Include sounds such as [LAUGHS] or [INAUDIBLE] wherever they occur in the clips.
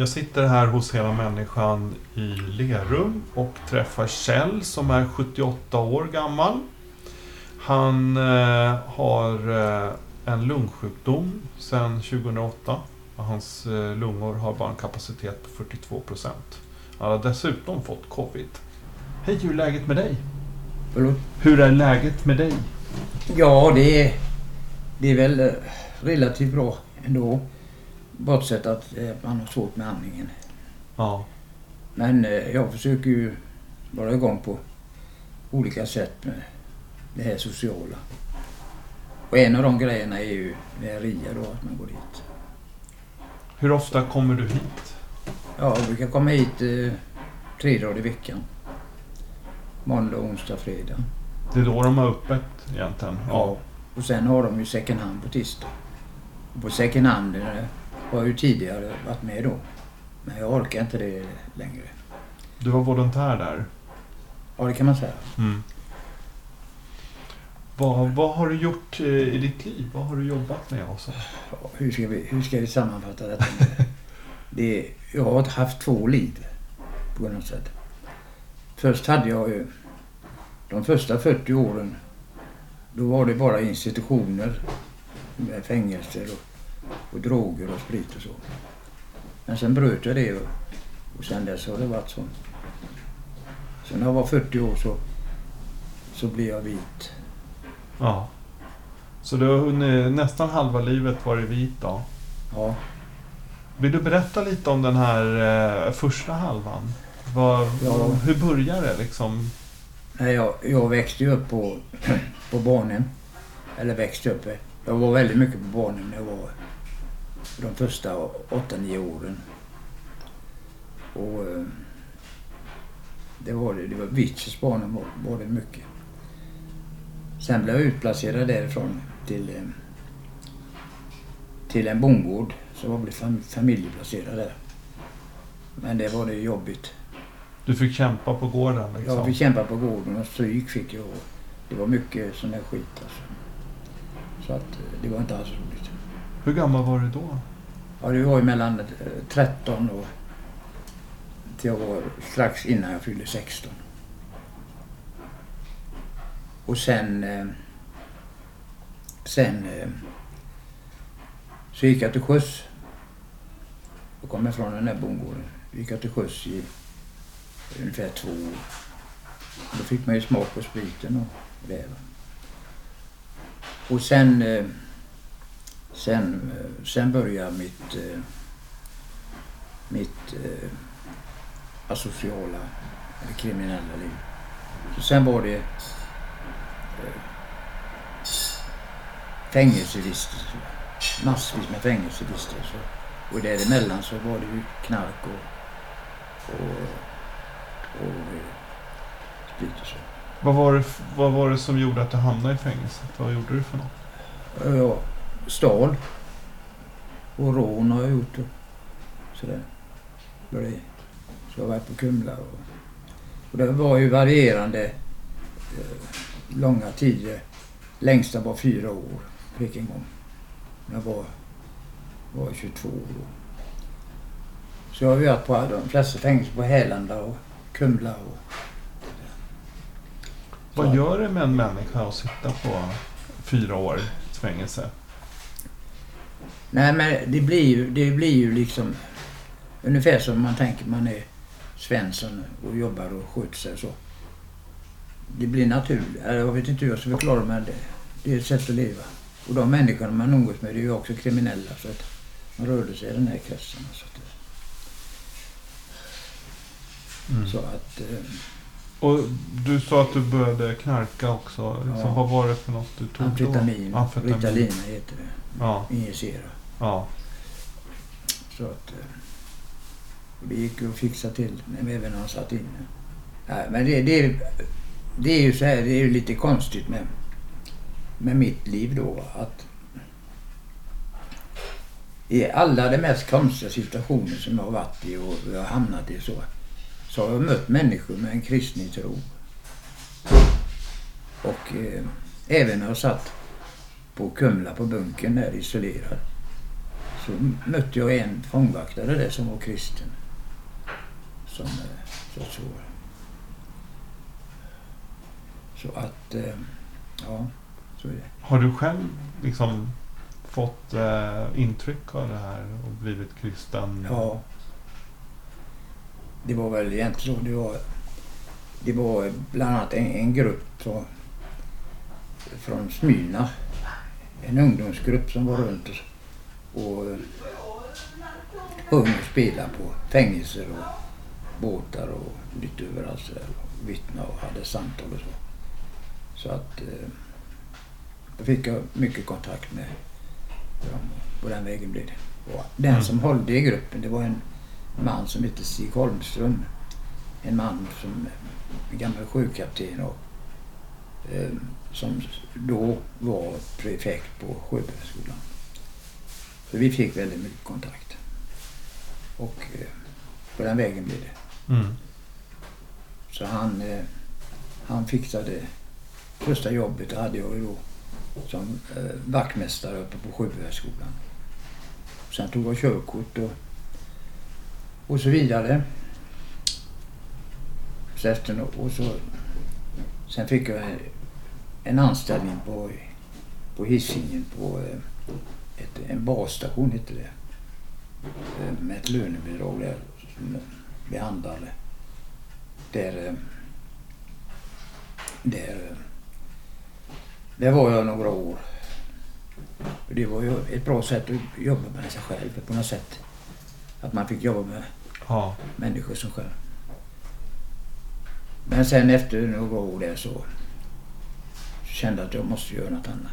Jag sitter här hos Hela Människan i Lerum och träffar Kjell som är 78 år gammal. Han eh, har eh, en lungsjukdom sedan 2008. Och hans eh, lungor har bara en kapacitet på 42 procent. Han har dessutom fått covid. Hej, hur är läget med dig? Förlåt? Hur är läget med dig? Ja, det är, det är väl eh, relativt bra ändå. Bortsett att eh, man har svårt med andningen. Ja, Men eh, jag försöker ju vara igång på olika sätt med det här sociala. Och en av de grejerna är ju med RIA då, att man går dit. hur ofta kommer du hit? Ja, vi kan komma hit eh, tre dagar i veckan. Måndag, onsdag, fredag. Det är då de har öppet egentligen? Ja. Och sen har de ju second hand på tisdag. Och på second hand eh, har ju tidigare varit med då. Men jag orkar inte det längre. Du var volontär där? Ja, det kan man säga. Mm. Vad, vad har du gjort eh, i ditt liv? Vad har du jobbat med? Och så? Ja, hur, ska vi, hur ska vi sammanfatta detta? [LAUGHS] det, jag har haft två liv på något sätt. Först hade jag ju de första 40 åren då var det bara institutioner med fängelser och, och droger och sprit och så. Men sen bröt jag det och, och sen dess har det varit så. Så när jag var 40 år så, så blev jag vit. Ja. Så du har hunnit nästan halva livet varit vit då? Ja. Vill du berätta lite om den här eh, första halvan? Vad, Ja. Hur börjar det liksom? Nej, jag, jag växte ju upp på, [CLEARS THROAT] på barnen. Eller växte upp. Jag var väldigt mycket på barnen när jag var de första 8-9 åren. Och eh, det var det. Det var Witches barnen var, det mycket. Sen blev jag utplacerad därifrån till, eh, till en bondgård. Så jag blev fam, familjeplacerad där. Men det var det jobbigt. Du fick kämpa på gården liksom? Jag fick kämpa på gården och stryk fick jag. Det var mycket sån där skit alltså. Så att eh, det var inte alls roligt. Hur gammal var du då? Ja, det var ju mellan eh, 13 och till jag var strax innan jag fyllde 16. Och sen... Eh, sen eh, så gick jag till sjöss. Jag kom ifrån från den där bondgården. Då gick jag till sjöss i ungefär två år. Då fick man ju smak på spriten och det. va. Och sen, eh, sen, eh, sen började mitt, eh, mitt eh, asociala eller kriminella liv. Så sen var det fängelsevistelse. Massvis med fängelsevistelse. Och däremellan så var det ju knark och, och och sprit och så. Vad var, det, vad var det som gjorde att du hamnade i fängelset? Vad gjorde du för något? Jag stal. Och rån har jag gjort. Sådär. Så jag var på Kumla. Och, och det var ju varierande eh, långa tider. Längsta var fyra år. Fick en gång. Jag var, var 22 år då. Så jag har ju varit på de flesta fängelser på Härlanda och Kumla och Vad gör det med en människa att sitta på fyra år fängelse? Nej men det blir ju, det blir ju liksom ungefär som man tänker man är Svensson och jobbar och sköter sig och så. Det blir naturligt. Jag vet inte hur jag ska förklara men det, det är ett sätt att leva. Och de människorna man umgås med det är ju också kriminella så att man rörde sig i den här kretsen. Så att, Mm. så att eh, Och du sa att du började knarka också. Liksom, Ja. Vad var det för något du tog amfetamin, då? Amfetamin. Ritalina heter det. Ja, Injicera ja. Så att eh, vi det gick ju att fixa till även när han satt inne. Ja, men det, det, det är ju så här, det är ju lite konstigt med, med mitt liv då. Att i alla de mest konstiga situationer som jag har varit i och jag har hamnat i så, så har jag mött människor med en kristen tro. Och eh, även när jag satt på Kumla på bunkern där isolerad så mötte jag en fångvaktare där som var kristen. Som eh, så, så. så att, eh, ja, så är det. Har du själv liksom fått eh, intryck av det här och blivit kristen? Ja. Det var väl egentligen så. Det var, det var bland annat en, en grupp från, från Smyrna. En ungdomsgrupp som var runt och, och sjöng och spelade på fängelser och båtar och lite överallt så där. Och hade samtal och så. Så att eh, då fick jag mycket kontakt med dem. På den vägen blev det. Och den Mm. som hållde i gruppen det var en man som hette Stig Holmström. En man som en gammal sjökapten och eh, som då var prefekt på Sjöbefälsskolan. Så vi fick väldigt mycket kontakt. Och eh, på den vägen blev det. Mm. Så han, eh, han fixade första jobbet hade jag då som eh, vaktmästare uppe på Sjöbefälsskolan. Sen tog jag körkort och, och så vidare. Så efter, och så, sen fick jag en, en anställning på, på Hisingen på eh, ett, en basstation hette det. Eh, Med ett lönebidrag där som behandlade där, eh, där, eh, där var jag några år. Det var ju ett bra sätt att jobba med sig själv på något sätt. Att man fick jobba med Ja. människor som själv. Men sen efter några år där så kände jag att jag måste göra något annat.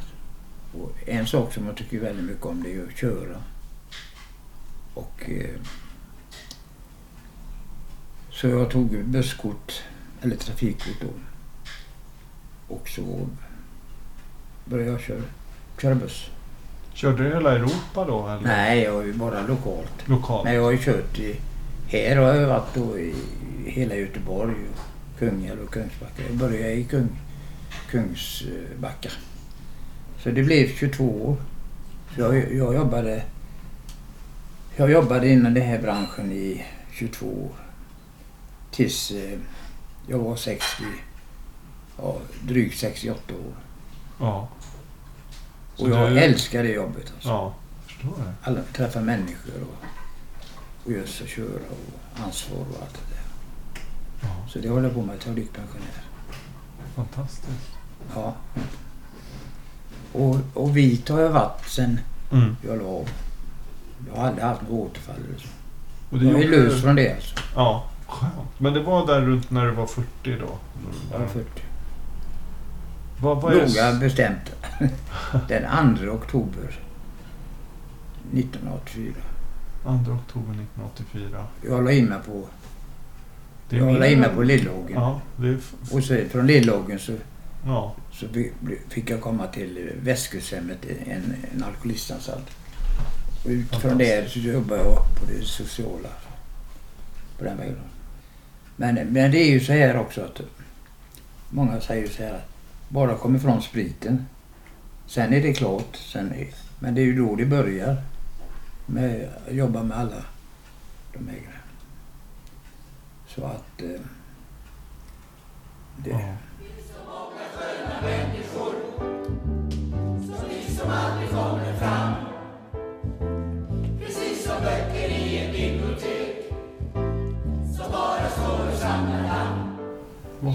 Och en sak som jag tycker väldigt mycket om det är att köra. Och eh, så jag tog busskort, eller trafikkort då. Och så började jag köra, köra buss. Körde du hela Europa då? Eller? Nej, jag ju bara lokalt. Lokalt? Men jag har ju kört i... Här har jag varit då i hela Göteborg. och Kungälv och Kungsbacka. Jag började i Kung, Kungsbacka. Så det blev 22 år. Så jag, jag jobbade... Jag jobbade inom den här branschen i 22 år. Tills eh, jag var 60... Ja, drygt 68 år. Ja. Så Och jag du- älskar det jobbet. Alltså. Ja, förstår det. Alla träffa människor och, och just att köra och ansvar och allt det där. Ja, Så det håller jag på med till jag blir pensionär. fantastiskt. Ja. Och, och vit har jag varit sen Mm. jag la av. Jag har aldrig haft något återfall eller så. Och det Jag är lös från det alltså. Ja, skönt. Men det var där runt när du var 40 då? Jag är 40. Vad, vad Noga bestämt. [LAUGHS] Den 2 oktober 1984. 2 oktober 1984. Jag la in mig på, jag la in mig på Lillågen. Ja, är... Och så från Lillågen så Ja, så fick jag komma till Västkusthemmet, en, en alkoholistanstalt. Och utifrån där så jobbade jag på det sociala. På den vägen. Men, men det är ju så här också att många säger ju så här att bara kom ifrån spriten. Sen är det klart. Sen är, men det är ju då det börjar. Med att jobba med alla de här grejerna. Så att... Eh, det, ja.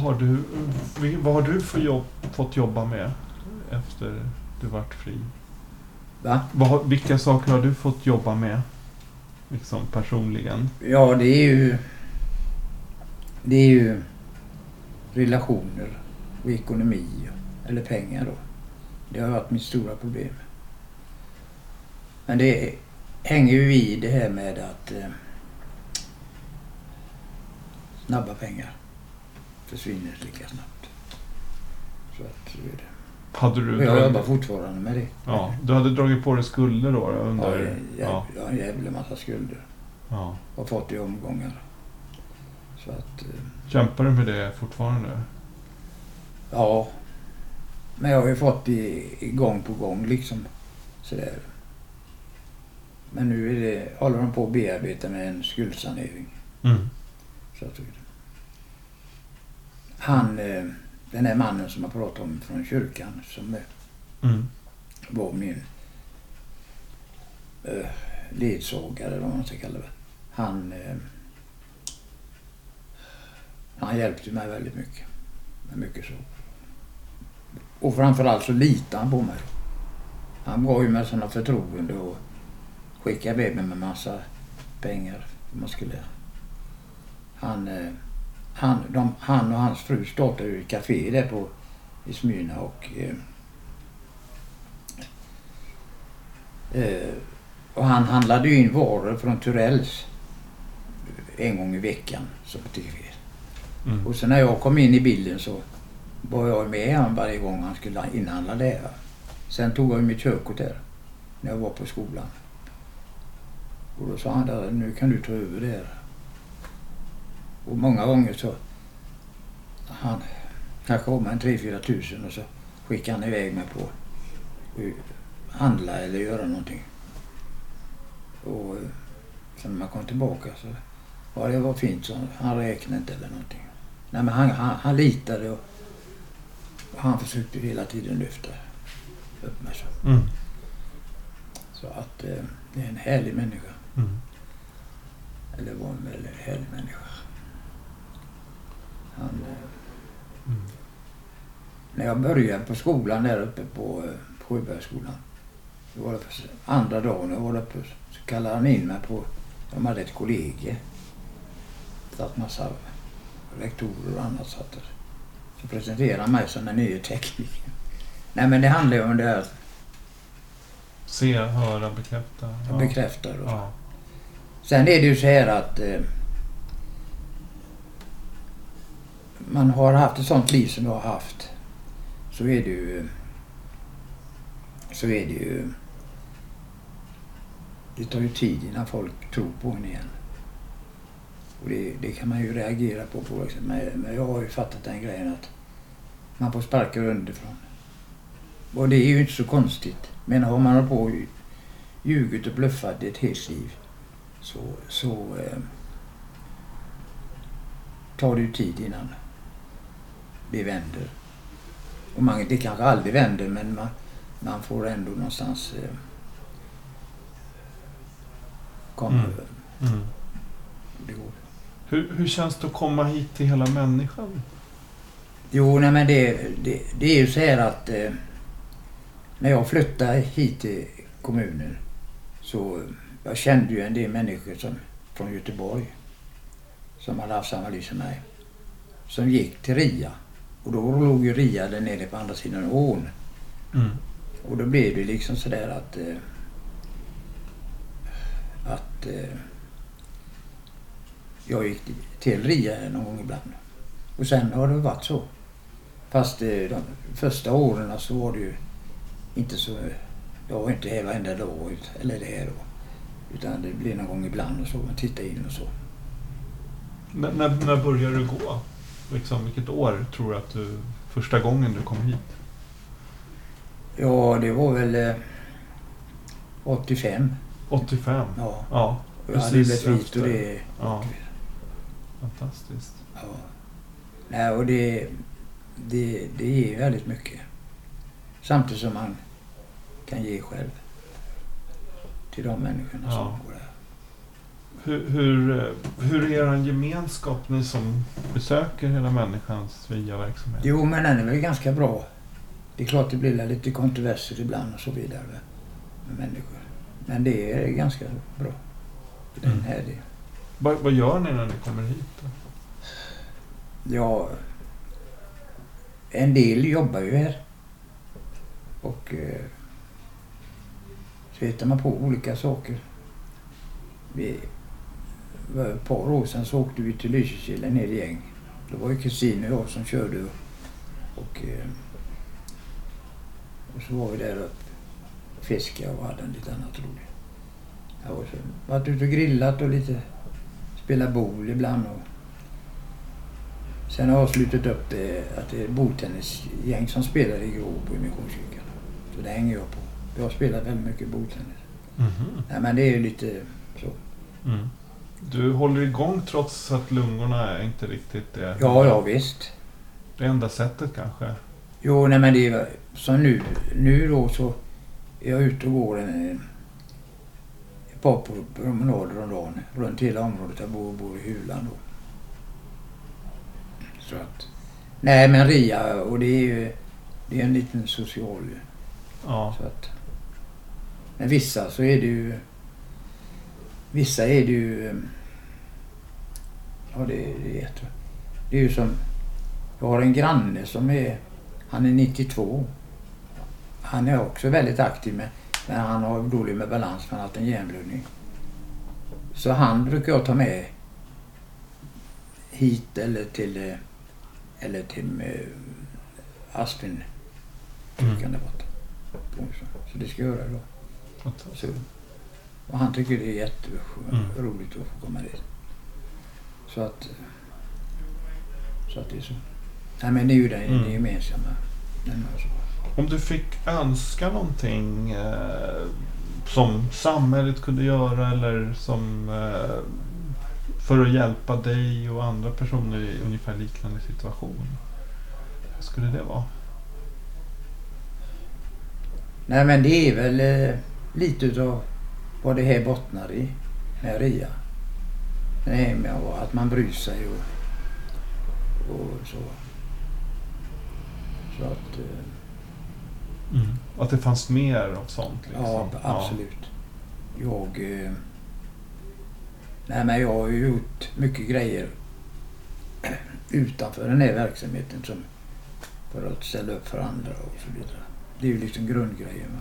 Har du, vad har du för jobb, fått jobba med efter du vart fri? va? Vad, vilka saker har du fått jobba med? Liksom personligen? Ja, det är ju... Det är ju relationer och ekonomi, eller pengar då. Det har varit mitt stora problem. Men det hänger ju i det här med att... Eh, snabba pengar. Försvinner lika snabbt. Så att så är det. Hade du Och jag jobbar dragit, fortfarande med det. ja, du hade dragit på dig skulder då? Ja, under, ja, jag har en jävla massa skulder. ja. Har fått i omgångar. Så att, eh, Kämpar du med det fortfarande? ja. Men jag har ju fått det i gång på gång liksom. Sådär. Men nu är det, håller de på att bearbeta med en skuldsanering. Mm. Så att, han, eh, den här mannen som jag pratade om från kyrkan som Mm. var min eh, ledsagare eller vad man ska kalla det. Han, eh, han hjälpte mig väldigt mycket. Med mycket så. Och framförallt så litade han på mig. Han gav ju mig sådana förtroende och skickade iväg mig med massa pengar. Man skulle, han, eh, han, de, han och hans fru startade ju ett café där på, i Smyrna och eh, Eh, och han handlade ju in varor från Turells en gång i veckan TV. Mm. Och sen när jag kom in i bilden så var jag med honom varje gång han skulle inhandla det. Sen tog jag mitt körkort där när jag var på skolan. Och då sa han där, nu kan du ta över det här. Och många gånger så han kanske med en 3-4 tusen och så skickade han iväg mig på att handla eller göra någonting. Och eh, sen när man kom tillbaka så ja det var fint så han räknade inte eller någonting. Nej men han, han, han litade och, och han försökte hela tiden lyfta upp mig så. Mm. Så att eh, det är en härlig människa. Mm. Eller var en väldigt härlig människa. Mm. när jag började på skolan där uppe på, på Sjöbergsskolan. Då var det för andra dagen jag var där uppe så kallade han in mig på, de hade ett kollegie. Satt massa rektorer och annat satt där. Så presenterade han mig som den nya teknikern. Nej men det handlar ju om det här Se, höra, bekräfta. Ja. bekräftar och Ja. Sen är det ju så här att eh, man har haft ett sånt liv som jag har haft. Så är det ju... Så är det ju... Det tar ju tid innan folk tror på en igen. Och det, det kan man ju reagera på på olika sätt. Men, men jag har ju fattat den grejen att man får sparka underifrån. Och det är ju inte så konstigt. Men har man hållit på och ljugit och bluffat i ett helt liv så, så eh, tar det ju tid innan det vänder. Och man, det kanske aldrig vänder men man, man får ändå någonstans eh, komma Mm. över. Mm. Det går. Hur, hur känns det att komma hit till hela människan? Jo, nej men det, det, det är ju så här att eh, när jag flyttade hit till kommunen så eh, jag kände ju en del människor som, från Göteborg som hade haft samma liv som mig. Som gick till RIA. Och då låg ju RIA där nere på andra sidan ån. Mm. Och då blev det liksom sådär att... Eh, att eh, jag gick till RIA någon gång ibland. Och sen har det varit så. Fast eh, de första åren så var det ju inte så... Jag var inte här varenda dag, eller det här då. Utan det blev någon gång ibland och så. Man tittade in och så. När, när, när började du gå? Liksom, vilket år tror du att du... Första gången du kom hit? Ja, det var väl eh, 85. 85? Ja. Ja, jag hade blivit vit och det... ja. Fantastiskt. Ja. Nej, och det, det, det ger väldigt mycket. Samtidigt som man kan ge själv. Till de människorna Ja. som går. Hur, hur, eh, hur är er gemenskap, ni som besöker hela människans fria verksamhet? Jo, men den är väl ganska bra. Det är klart det blir lite kontroverser ibland och så vidare med, människor. Men det är ganska bra. Den Mm. här det. Vad, vad gör ni när ni kommer hit? Då? Ja, en del jobbar ju här. Och eh, så hittar man på olika saker. Vi, ett par år sedan så åkte vi till Lysekil, en hel gäng. Det var ju kusin och jag som körde. Och, eh, och så var vi där och fiskade och hade en lite annat roligt. Ja, och så varit ute och grillat och lite spelat boule ibland. Och sen har jag slutat upp det, att det är bordtennisgäng som spelar i Gråbo i Missionskyrkan. Så det hänger jag på. Jag har spelat väldigt mycket bordtennis. Mhm. Nej, men det är ju lite så. Mm. Du håller igång trots att lungorna är inte riktigt det. Ja, ja visst. Det enda sättet kanske. Jo, nej men det är som nu. Nu då så är jag ute och går en, eh, ett par promenader om dagen runt hela området. Jag bor, bor i Hulan då. Så att... Nej men RIA och det är ju det är en liten social... Ja. Så att, men vissa så är det ju... Vissa är det ju... eh, Ja det, det är jätte... Det är ju som... Jag har en granne som är... Han är 92. Han är också väldigt aktiv med... Men han har dålig med balans för han har haft en hjärnblödning. Så han brukar jag ta med hit eller till... eh, Eller till eh, Aspen. Mm. Så, det ska jag göra. Fantastiskt. Så, och han tycker det är jätteroligt Mm. att få komma dit. Så att, så att det är så. Nej men det är ju det, Mm. gemensamma. Den och så. Om du fick önska någonting eh, som samhället kunde göra eller som eh, för att hjälpa dig och andra personer i ungefär liknande situation. Vad skulle det vara? Nej men det är väl eh, lite utav vad det här bottnar i med RIA. Nej, med att man bryr sig och, och så. Så att, eh, Att det fanns mer av sånt? Liksom. Ja, absolut. Jag... Eh, nej, men jag har ju gjort mycket grejer [CLEARS THROAT] utanför den här verksamheten som för att ställa upp för andra och så vidare. Det är ju liksom grundgrejen.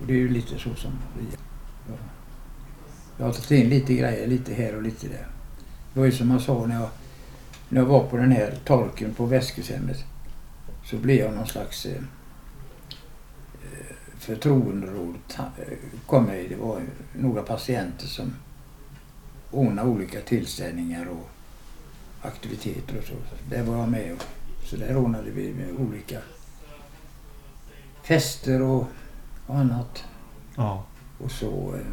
Och det är ju lite så som vi... Jag har tagit in lite grejer, lite här och lite där. Det var ju som jag sa när jag, när jag var på den här torken på väskhushemmet Så blev jag någon slags... Eh, eh förtroenderåd. Eh, kom jag. Det var några patienter som ordnade olika tillställningar och aktiviteter och så. Där var jag med. Och, så där ordnade vi med olika fester och, och annat. Ja. Och så eh,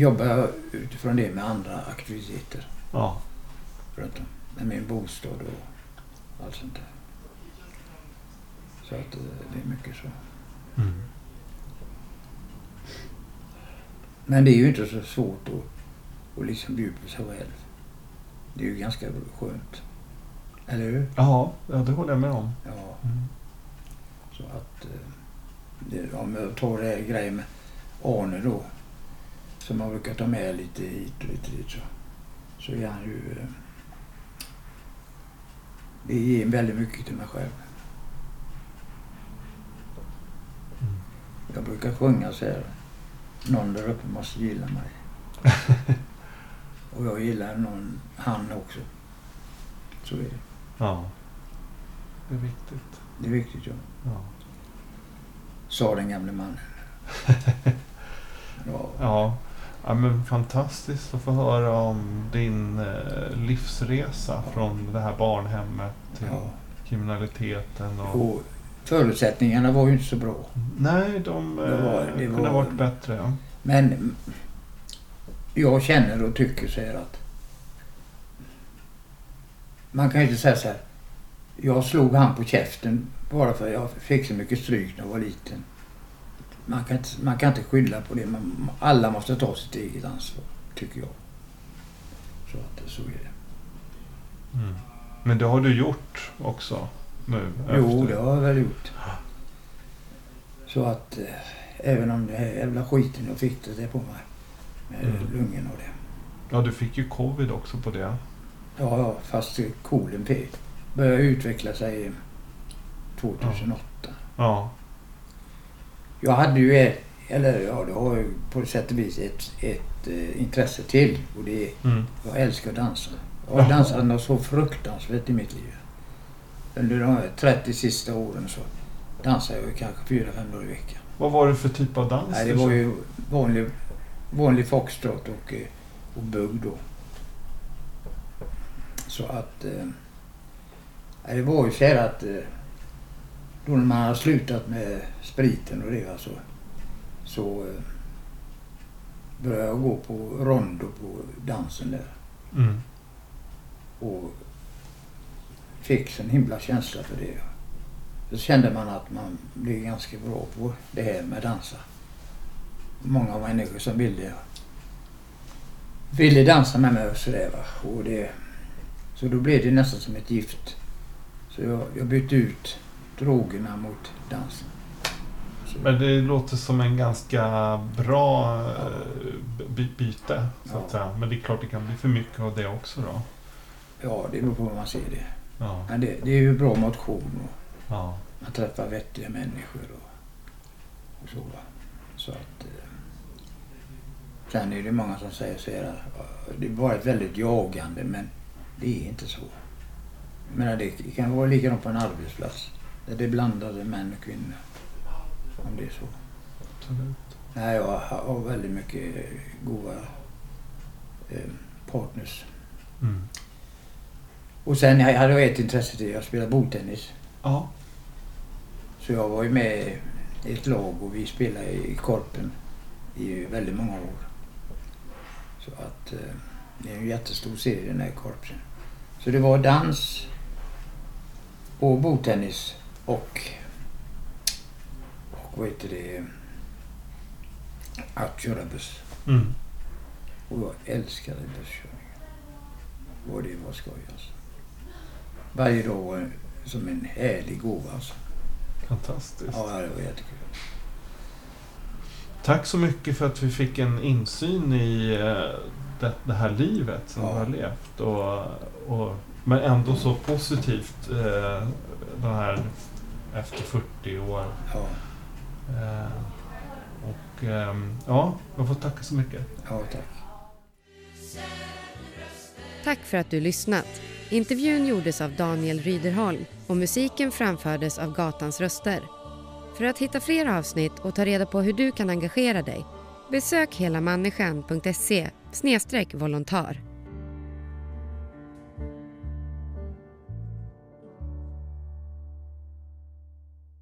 jobbade jag utifrån det med andra aktiviteter ja. runt om. Med min bostad och allt sånt där. Så att eh, det är mycket så. Mm. Men det är ju inte så svårt att, att liksom bjuda på sig själv. Det är ju ganska skönt. Eller hur? Ja, ja, det håller jag med om. Ja, Mm. så att... eh, om jag tar det här grejen med Arne då. Som man brukar ta med lite hit och lite dit så. Så är han ju... eh, Det ger väldigt mycket till mig själv. Jag brukar sjunga så här. Någon där uppe måste gilla mig. [LAUGHS] Och jag gillar någon, han också. Så är det. Ja. Det är viktigt. Det är viktigt, ja. Ja. Sa den gamle mannen. [LAUGHS] Ja, Ja. men fantastiskt att få höra om din eh, livsresa från det här barnhemmet till ja. kriminaliteten. Och... Och förutsättningarna var ju inte så bra. Nej, de eh, Det var- det kunde ha var- varit bättre. Ja. Men jag känner och tycker så här att man kan ju inte säga så här. Jag slog han på käften bara för att jag fick så mycket stryk när jag var liten. Man kan inte, man kan inte skylla på det. Man, alla måste ta sitt eget ansvar, tycker jag. Så att så är det. Mm. Men det har du gjort också nu? Jo, efter. det har jag väl gjort. Så att eh, även om det här jävla skiten jag fick det på mig med Mm. lungorna och det. Ja, du fick ju covid också på det. Ja, ja, fast kolen fick- började utveckla sig 2008. Ja. Jag hade ju ett, eller ja, det har ju på sätt och vis ett, ett eh, intresse till och det är, Mm. jag älskar att dansa. Jag har dansat något så fruktansvärt i mitt liv. Under de här 30 sista åren så dansade jag kanske fyra, fem dagar i veckan. Vad var det för typ av dans? Nej, det var körde? ju vanlig, vanlig foxtrot och, eh, och bugg då. Så att... Eh, det var ju så här att eh, då när man har slutat med spriten och det va, så, eh, började jag gå på rondo på dansen där. Mm. Och fick en himla känsla för det. Så kände man att man blev ganska bra på det här med dansa. Många människor som ville, ville dansa med mig och sådär. Så då blev det nästan som ett gift. Så jag, jag bytte ut drogerna mot dansen. Så, Men det låter som en ganska bra eh, by- byte. Så att Ja. säga. Men det är klart det kan bli för mycket av det också då. ja, det beror på hur man ser det. Ja. Men det, det är ju bra motion och ja. man träffar vettiga människor och, och så. Va? Så att... Eh, sen är det många som säger så här, eh, det har varit väldigt jagande men det är inte så. Menar, det kan vara likadant på en arbetsplats där det är blandade män och kvinnor. Om det är så. Absolut. Nej, jag har väldigt mycket goda eh, partners. Mm. Och sen jag hade jag ett intresse till, jag spelade bordtennis. Ja. Så jag var ju med i ett lag och vi spelade i Korpen i väldigt många år. Så att eh, det är en jättestor serie den här Korpen. Så det var dans och bordtennis och, och vad heter det, att köra buss. Mm. Och jag älskade busskörningen. Och det var skoj alltså. Varje dag var som en härlig gåva alltså. Fantastiskt. Ja, det var jättekul. Tack så mycket för att vi fick en insyn i eh, det, det här livet som Ja. du har levt. Och, och, men ändå så positivt eh, den här efter 40 år. Ja, Eh, och ehm, ja, jag får tacka så mycket. ja tack. Tack för att du lyssnat. Intervjun gjordes av Daniel Ryderholm och musiken framfördes av Gatans röster. För att hitta fler avsnitt och ta reda på hur du kan engagera dig besök helamänniskan.se volontar.